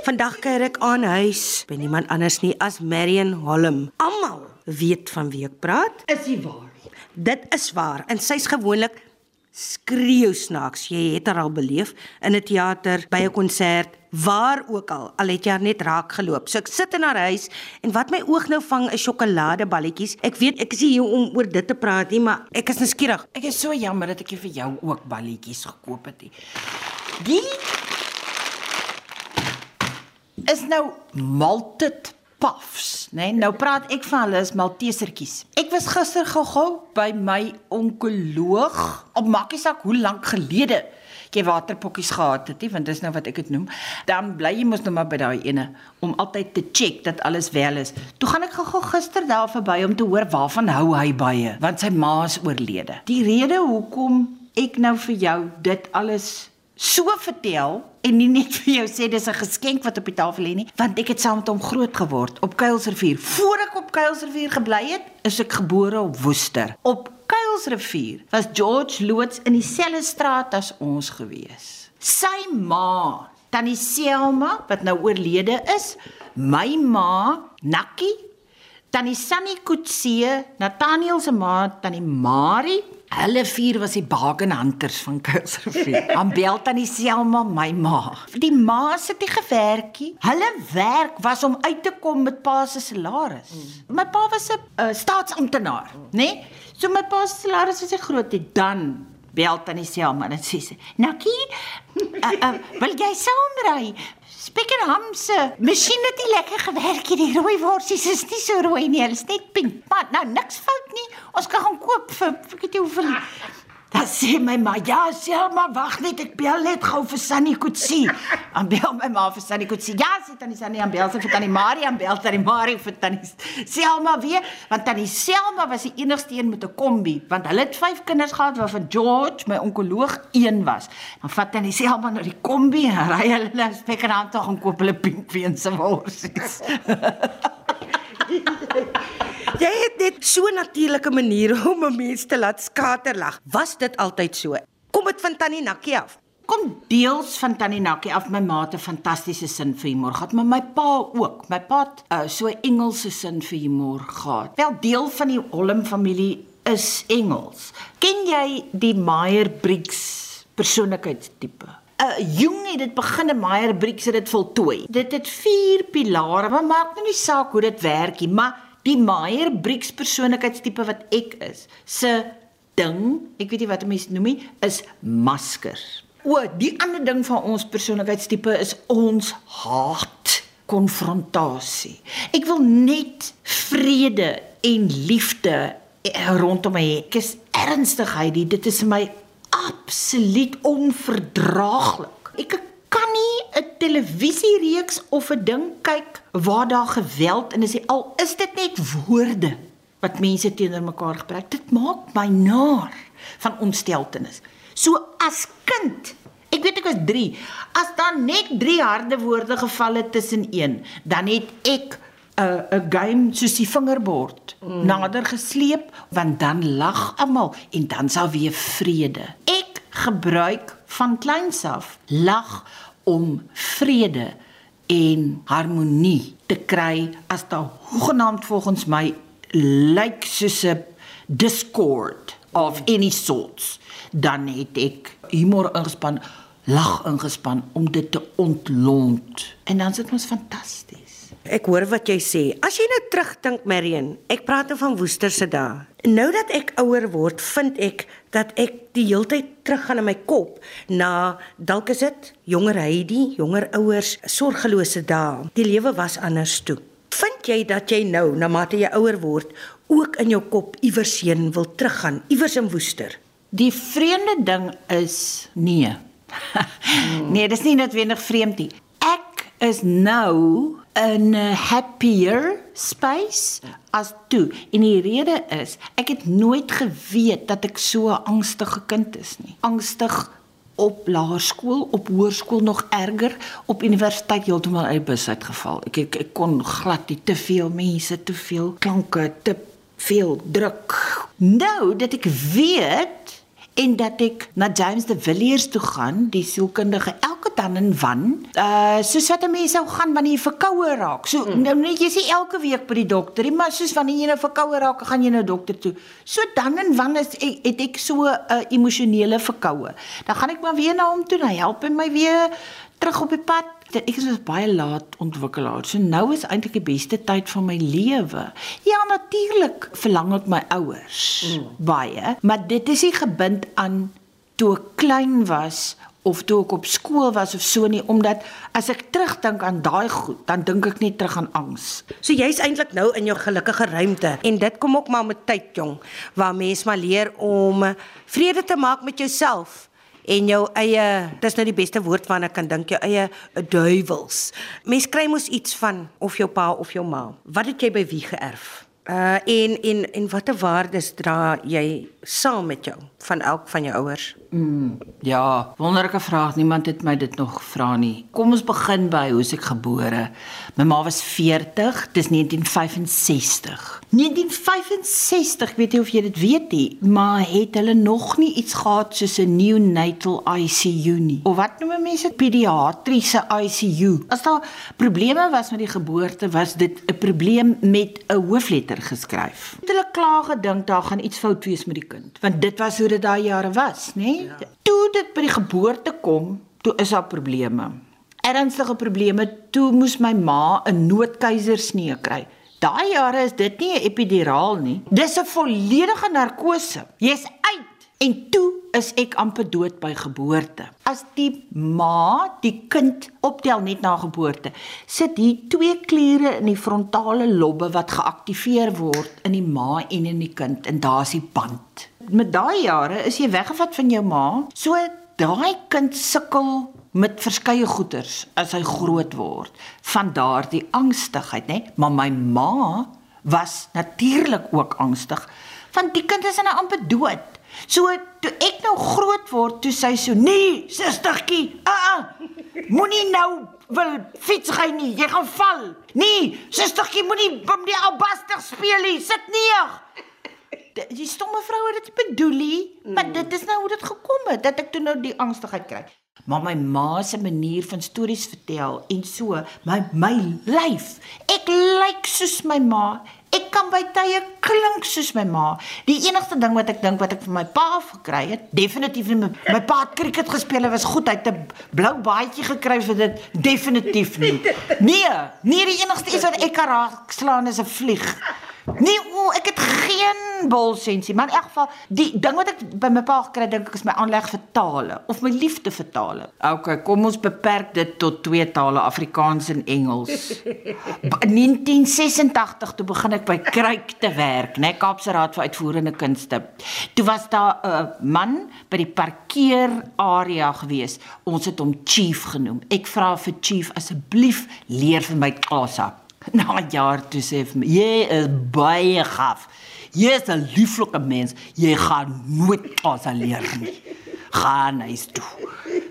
Vandag kuier ek aan huis by niemand anders nie as Marion Holm. Almal weet van wie ek praat. is die waar. Dit is waar en sy's gewoonlik skreeu snaaks. Jy het haar al beleef in 'n teater, by 'n konsert, waar ook al. Al het jy haar net raak geloop. So ek sit in haar huis en wat my oog nou vang is sjokoladeballetjies. Ek weet ek is hier om oor dit te praat nie, maar ek is nuuskierig. Ek is so jammer dat ek vir jou ook balletjies gekoop het. Die is nou malted puffs, né? Nee? Nou praat ek van hulle is maltesertjies. Ek was gister gou-gou by my onkoloog op Makkiesak hoe lank gelede jy waterpokkies gehad het, nie, want dis nou wat ek dit noem. Dan bly jy mos nou maar by daai ene om altyd te check dat alles wel is. Toe gaan ek gou-gou gister daar verby om te hoor waarvan hou hy baie, want sy ma is oorlede. Die rede hoekom ek nou vir jou dit alles so vertel en nie net vir jou sê dis 'n geskenk wat op die tafel lê nie, want ek het saam met hom groot geword op Kuilsrivier. Voor ek op Kuilsrivier gebly het, is ek gebore op Woester. Op Kuilsrivier was George Loots in dieselfde straat as ons gewees. Sy ma, Tannie Selma wat nou oorlede is, my ma, Nakkie, Tannie Sunny Kutse, Nathaniel se ma, Tannie Marie Hulle vier was die Bargain Hunters van Kuilsrivier. Ambel tannie Selma, my ma. Die ma sit nie gewerkie. Hulle werk was om uit te kom met pa se salaris. Mm. My pa was 'n uh, staatsamptenaar, né? Nee? So my pa se salaris was nie groot nie. Dan bel tannie Selma en sê sy: "Nakkie, uh, uh, wil jy saamry?" Spek en ham se masjien het nie lekker gewerk hier. Die rooi worsies is nie so rooi nie, hulle is net pink. Maar nou niks fout nie. Ons kan gaan koop vir ek weet nie hoeveel. Dan sê my ma, ja, Selma, wag net, ek bel net gou vir Sunny Kutsi. Dan bel my ma vir Sunny Kutsi. Ja, sê tannie Sunny, dan bel sy vir tannie Marie, dan bel tannie Marie vir tannie Selma weer, want tannie Selma was die enigste een met 'n kombi, want hulle het vyf kinders gehad waarvan George, my onkoloog, een was. Dan vat tannie Selma na die kombi en ry hulle na Spekkerhand toe en koop hulle pinkveen se worsies. Jy het net so 'n natuurlike manier om 'n mens te laat skaterlag. Was dit altyd so? Kom dit van Tannie Nakkie af? kom deels van Tannie Nakkie af my ma het 'n fantastiese sin vir humor gehad, maar my pa ook. My pa het uh, so 'n Engelse sin vir humor gehad. Wel deel van die Holm familie is Engels. Ken jy die Meyer-Briggs persoonlikheidstipe? Uh Jung het dit begin en Meyer-Briggs het dit voltooi. Dit het vier pilare, maar maak nou nie saak hoe dit werk nie, maar die Meyer-Briggs persoonlikheidstipe wat ek is, se ding, ek weet nie wat mense noem nie, is masker. O, die ander ding van ons persoonlikheidstipe is ons haat konfrontasie. Ek wil net vrede en liefde eh, rondom my hê. Ek is ernstig, Heidi, dit is my absoluut onverdraaglik. Ek 'n televisiereeks of 'n ding kyk waar daar geweld in is. Al is dit net woorde wat mense teenoor mekaar gebruik. Dit maak my naar van ontsteltenis. So as kind, ek weet ek was 3, as daar net 3 harde woorde geval het tussen een, dan het ek 'n uh, 'n game soos die vingerbord mm. nader gesleep want dan lag almal en dan sal weer vrede. Ek gebruik van kleins af lag om vrede en harmonie te kry as daar hoegenaamd volgens my lyk soos 'n discord of any sorts dan het ek humor ingespan lag ingespan om dit te ontlont. En dan sit ons fantasties Ek hoor wat jy sê. As jy nou terugdink, Marion, ek praat nou van Woester se dae. Nou dat ek ouer word, vind ek dat ek die heeltyd teruggaan in my kop na dalk is dit jonger Heidi, jonger ouers, sorgelose dae. Die lewe was anders toe. Vind jy dat jy nou, na mate jy ouer word, ook in jou kop iewers heen wil teruggaan, iewers in Woester? Die vreemde ding is nee. nee, dis nie noodwendig vreemd nie. Ek is nou 'n happier space as toe. En die rede is, ek het nooit geweet dat ek so 'n angstige kind is nie. Angstig op laerskool, op hoërskool nog erger, op universiteit heeltemal uit bus uitgeval. Ek, ek ek kon glad nie te veel mense, te veel klanke, te veel druk. Nou dat ek weet en dat ek na James de Villiers toe gaan, die sielkundige elke dan en wan, uh soos wat 'n mens sou gaan wanneer jy verkoue raak. So mm. nou net jy sê elke week by die dokter, nie, maar soos wanneer jy nou verkoue raak, gaan jy nou dokter toe. So dan en wan is ek, het ek so 'n uh, emosionele verkoue. Dan gaan ek maar weer na hom toe, dan help hy my weer terug op die pad. Ek is baie laat ontwikkelaar. So nou is eintlik die beste tyd van my lewe. Ja, natuurlik verlang ek my ouers mm. baie, maar dit is nie gebind aan toe ek klein was of toe ek op skool was of so nie omdat as ek terugdink aan daai goed dan dink ek net terug aan angs. So jy's eintlik nou in jou gelukkige ruimte en dit kom ook maar met tyd jong waar mens maar leer om vrede te maak met jouself en jou eie dis nou die beste woord waarna ek kan dink jou eie duiwels. Mens kry mos iets van of jou pa of jou ma. Wat het jy by wie geërf? Uh en en en watter waardes dra jy saam met jou van elk van jou ouers? Mm, ja, wonderlike vraag. Niemand het my dit nog gevra nie. Kom ons begin by hoe ek gebore. My ma was 40, dis 1965. 1965, weet jy of jy dit weet nie, maar het hulle nog nie iets gehad soos 'n neonatal ICU nie. Of wat noem mense? Pediatriese ICU. As daar probleme was met die geboorte, was dit 'n probleem met 'n hoofletter geskryf. Het hulle klaar gedink daar gaan iets fout wees met die kind, want dit was hoe dit daai jare was, nê? Ja. Toe dit by die geboorte kom, toe is daar probleme. Ernstige probleme. Toe moes my ma 'n noodkeisersnee kry. Daai jare is dit nie 'n epiduraal nie. Dis 'n volledige narkose. Jy's uit en toe is ek amper dood by geboorte. As die ma die kind optel net na geboorte, sit hier twee kliere in die frontale lobbe wat geaktiveer word in die ma en in die kind en daar's die band met daai jare is jy weggevat van jou ma. So daai kind sukkel met verskeie goeters as hy groot word van daardie angstigheid, nê? Maar my ma was natuurlik ook angstig want die kind is in 'n amper dood. So toe ek nou groot word, toe sy so, "Nee, sustertjie, a uh, uh, moenie nou wil fiets ry nie, jy gaan val. Nee, sustertjie, moenie bom die albaster speel nie, sit neer." Die stomme vrou het dit bedoelie, mm. maar dit is nou hoe dit gekom het dat ek toe nou die angstigheid kry. Maar my ma se manier van stories vertel en so, my my lyf, ek lyk soos my ma. Ek kan by tye klink soos my ma. Die enigste ding wat ek dink wat ek van my pa gekry het, definitief nie my, my pa het cricket gespeel, hy was goed, hy het 'n blou baadjie gekry vir dit, definitief nie. Nee, nie die enigste iets wat ek kan raak slaan is 'n vlieg. Nee, o, ek het geen bolsensie, maar in elk geval die ding wat ek by my pa gekry dink ek is my aanleg vir tale of my liefde vir tale. OK, kom ons beperk dit tot twee tale, Afrikaans en Engels. 1986 toe begin ek by Kruik te werk, né, nee, Kaapse Raad vir Uitvoerende Kunste. Toe was daar 'n man by die parkeerarea gewees. Ons het hom Chief genoem. Ek vra vir Chief asseblief leer vir my klasa. Na jaar toe sê vir my, jy is baie gaaf. Jy is 'n lieflike mens. Jy gaan nooit klas leer nie. Gaan huis toe.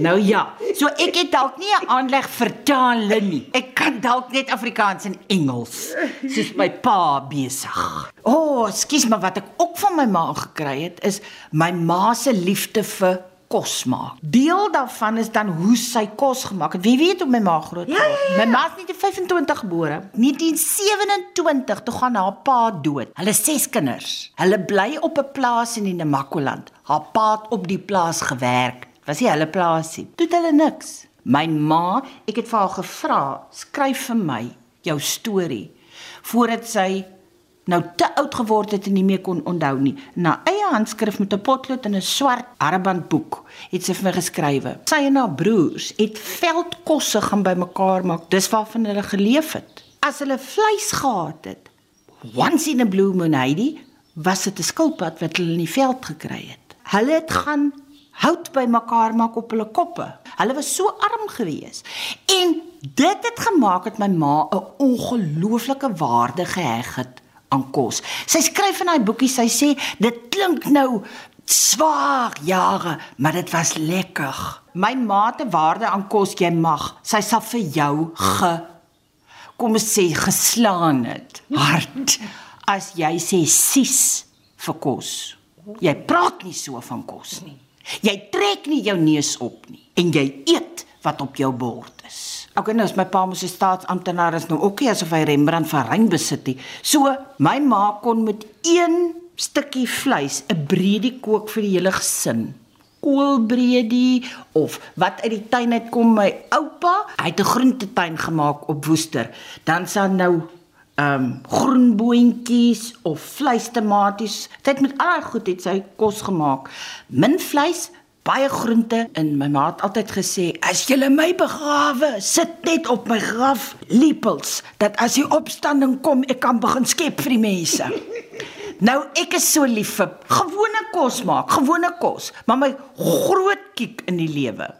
Nou ja, so ek het dalk nie 'n aanleg vir tale nie. Ek kan dalk net Afrikaans en Engels, soos my pa besig. O, oh, skus maar wat ek ook van my ma gekry het is my ma se liefde vir kos maak. Deel daarvan is dan hoe sy kos gemaak het. Wie weet hoe my ma groot geword het. Ja, ja, ja. My ma is nie in 25 gebore. 1927 toe gaan haar pa dood. Hulle ses kinders. Hulle bly op 'n plaas in die Namakoland. Haar pa het op die plaas gewerk. Was nie hulle plaasie. Doet hulle niks. My ma, ek het vir haar gevra, skryf vir my jou storie voordat sy nou te oud geword het en nie meer kon onthou nie. Na eie handskrif met 'n potlood en 'n swart armbandboek het sy vir my geskrywe. Sy en haar broers het veldkosse gaan bymekaar maak. Dis waarvan hulle geleef het. As hulle vleis gehad het, once in a blue moon Heidi, was dit 'n skilpad wat hulle in die veld gekry het. Hulle het gaan hout bymekaar maak op hulle koppe. Hulle was so arm gewees. En dit het gemaak dat my ma 'n ongelooflike waarde geheg het aan kos. Sy skryf in haar boekie, sy sê dit klink nou swaar jare, maar dit was lekker. My maate waarde aan kos jy mag, sy sal vir jou ge kom sê geslaan het. Hart as jy sê sis vir kos. Jy praat nie so van kos nie. Jy trek nie jou neus op nie en jy eet wat op jou bord is. Okay, nou is my pa mos 'n staatsamptenaar is nou ook nie asof hy Rembrandt van Ryn besit nie. So my ma kon met een stukkie vleis 'n breedie kook vir die hele gesin. Koolbreedie of wat uit die tuin uitkom my oupa, hy het 'n groentetuin gemaak op Woester. Dan sal nou ehm um, groenboontjies of vleistomaties. Het met al daai goed het sy kos gemaak. Min vleis, baie groente en my ma het altyd gesê as jy my begrawe, sit net op my graf lepels dat as die opstanding kom, ek kan begin skep vir die mense. Nou ek is so lief vir gewone kos maak, gewone kos, maar my groot kiek in die lewe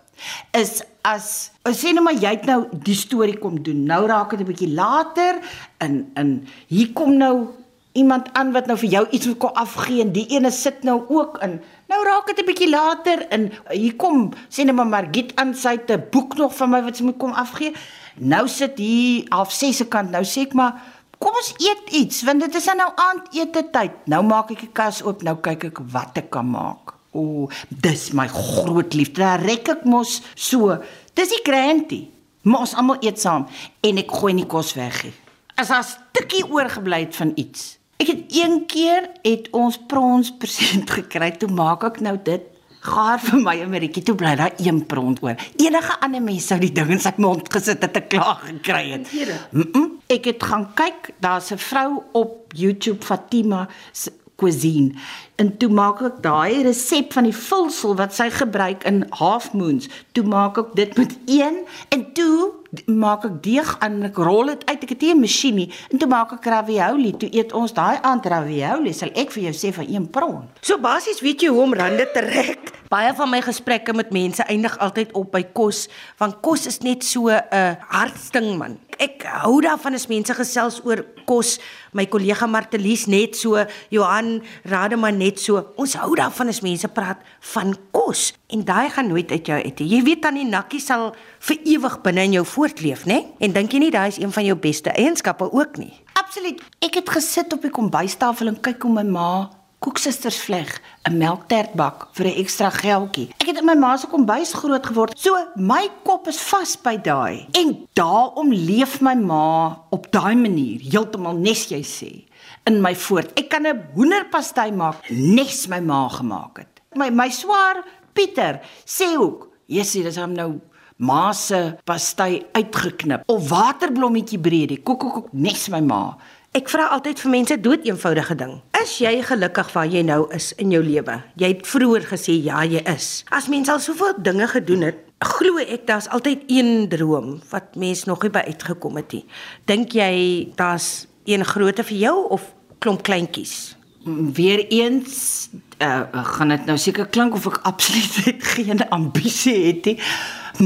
is as sê nou maar jy het nou die storie kom doen. Nou raak dit 'n bietjie later in in hier kom nou iemand aan wat nou vir jou iets moet kom afgee en die ene sit nou ook in. Nou raak dit 'n bietjie later en hier kom sê net maar Margit aan sy te boek nog van my wat sy moet kom afgee. Nou sit hier half 6 se kant. Nou sê ek maar kom ons eet iets want dit is nou aandete tyd. Nou maak ek die kas oop. Nou kyk ek wat ek kan maak. O, dis my groot liefde. Daar rek ek mos so. Dis die grantie. Maar ons almal eet saam en ek gooi nie kos weg nie. As daar 'n stukkie oorgebly het van iets. Ek het een keer het ons prons persent gekry. Toe maak ek nou dit gaar vir my Amerietjie. Toe bly daar een pront oor. Enige ander mens sou die ding in sy mond gesit het te kla gekry het. Mm -mm. Ek het gaan kyk, daar's 'n vrou op YouTube Fatima se cuisine. En toe maak ek daai resep van die vulsel wat sy gebruik in half moons. Toe maak ek dit met een en toe maak ek deeg en ek rol dit uit. Ek het nie 'n masjien nie. En toe maak ek ravioli. Toe eet ons daai aand ravioli. Sal ek vir jou sê van een pron. So basies weet jy hoe om rande te rek. Baie van my gesprekke met mense eindig altyd op by kos, want kos is net so 'n uh, hartsting man. Ek hou daarvan as mense gesels oor kos. My kollega Martelies net so, Johan Rademan net so. Ons hou daarvan as mense praat van kos en daai gaan nooit uit jou uit. Jy weet dan die nakkie sal vir ewig binne in jou voortleef, né? En dink jy nie daai is een van jou beste eienskappe ook nie? Absoluut. Ek het gesit op die kombuistafel en kyk hoe my ma koeksusters vleg 'n melktertbak vir 'n ekstra geldjie. Ek het in my ma se kombuis groot geword. So my kop is vas by daai. En daarom leef my ma op daai manier, heeltemal nes jy sê, in my voort. Ek kan 'n hoenderpastei maak, nes my ma gemaak het. My my swaar Pieter sê ook, "Jessie, dis hom nou ma se pastei uitgeknip of waterblommetjie breedie. Kok kok kok nes my ma." Ek vra altyd vir mense dood eenvoudige ding. Is jy gelukkig waar jy nou is in jou lewe? Jy het vroeër gesê ja, jy is. As mense al soveel dinge gedoen het, glo ek daar's altyd een droom wat mens nog nie by uitgekom het nie. Dink jy daar's een grootte vir jou of klomp kleintjies? Weereens uh, gaan dit nou seker klink of ek absoluut geen ambisie het nie.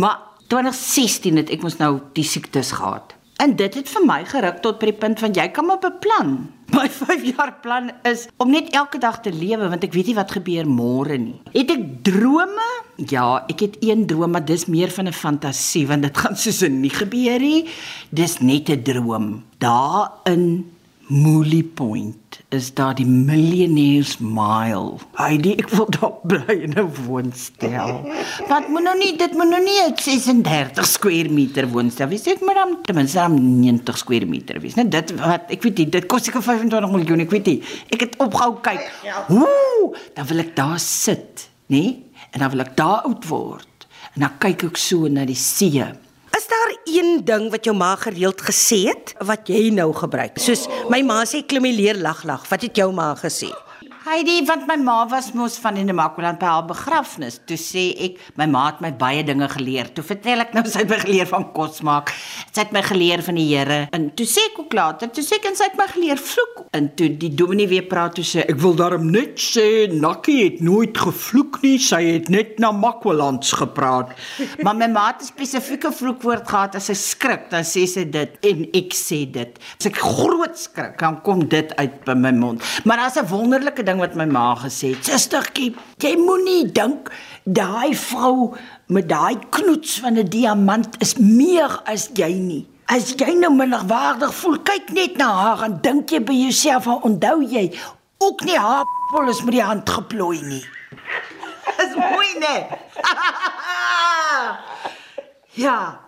Maar 2016 het ek mos nou die siektes gehad. En dit het vir my geruk tot by die punt van jy kan maar beplan. My 5 jaar plan is om net elke dag te lewe want ek weet nie wat gebeur môre nie. Het ek drome? Ja, ek het een droom, maar dis meer van 'n fantasie want dit gaan soos nie gebeur nie. Dis net 'n droom. Daar Mooly Point is daar die Millionaires Mile. Heidi, ek wil daar bly in 'n woonstel. Wat moet nou nie, dit moet nou nie 'n 36 square meter woonstel wees. Dit moet dan ten minste 90 square meter wees. Net dit wat ek weet nie, dit kos seker 25 miljoen, ek weet nie. Ek het opgehou kyk. Ooh, dan wil ek daar sit, nê? En dan wil ek daar oud word. En dan kyk ek so na die see. Is daar een ding wat jou ma gereeld gesê het wat jy nou gebruik? Soos my ma sê klim die leer lag lag. Wat het jou ma gesê? Heidi, want my ma was mos van in die Makwaland by haar begrafnis. Toe sê ek, my ma het my baie dinge geleer. Toe vertel ek nou sy het my geleer van kos maak. Sy het my geleer van die Here. En toe sê ek ook later, toe sê ek en sy het my geleer vloek. En toe die dominee weer praat toe sê ek wil daarom net sê Nakkie het nooit gevloek nie. Sy het net na Makwalands gepraat. maar my ma het 'n spesifieke vloekwoord gehad as sy skrik, dan sê sy dit en ek sê dit. As ek groot skrik, dan kom dit uit by my mond. Maar daar's 'n wonderlike ding wat my ma gesê het. Sustertjie, jy moenie dink daai vrou met daai knoets van 'n diamant is meer as jy nie. As jy nou minderwaardig voel, kyk net na haar en dink jy by jouself, onthou jy ook nie haarpol is met die hand geplooi nie. Is mooi, né? ja.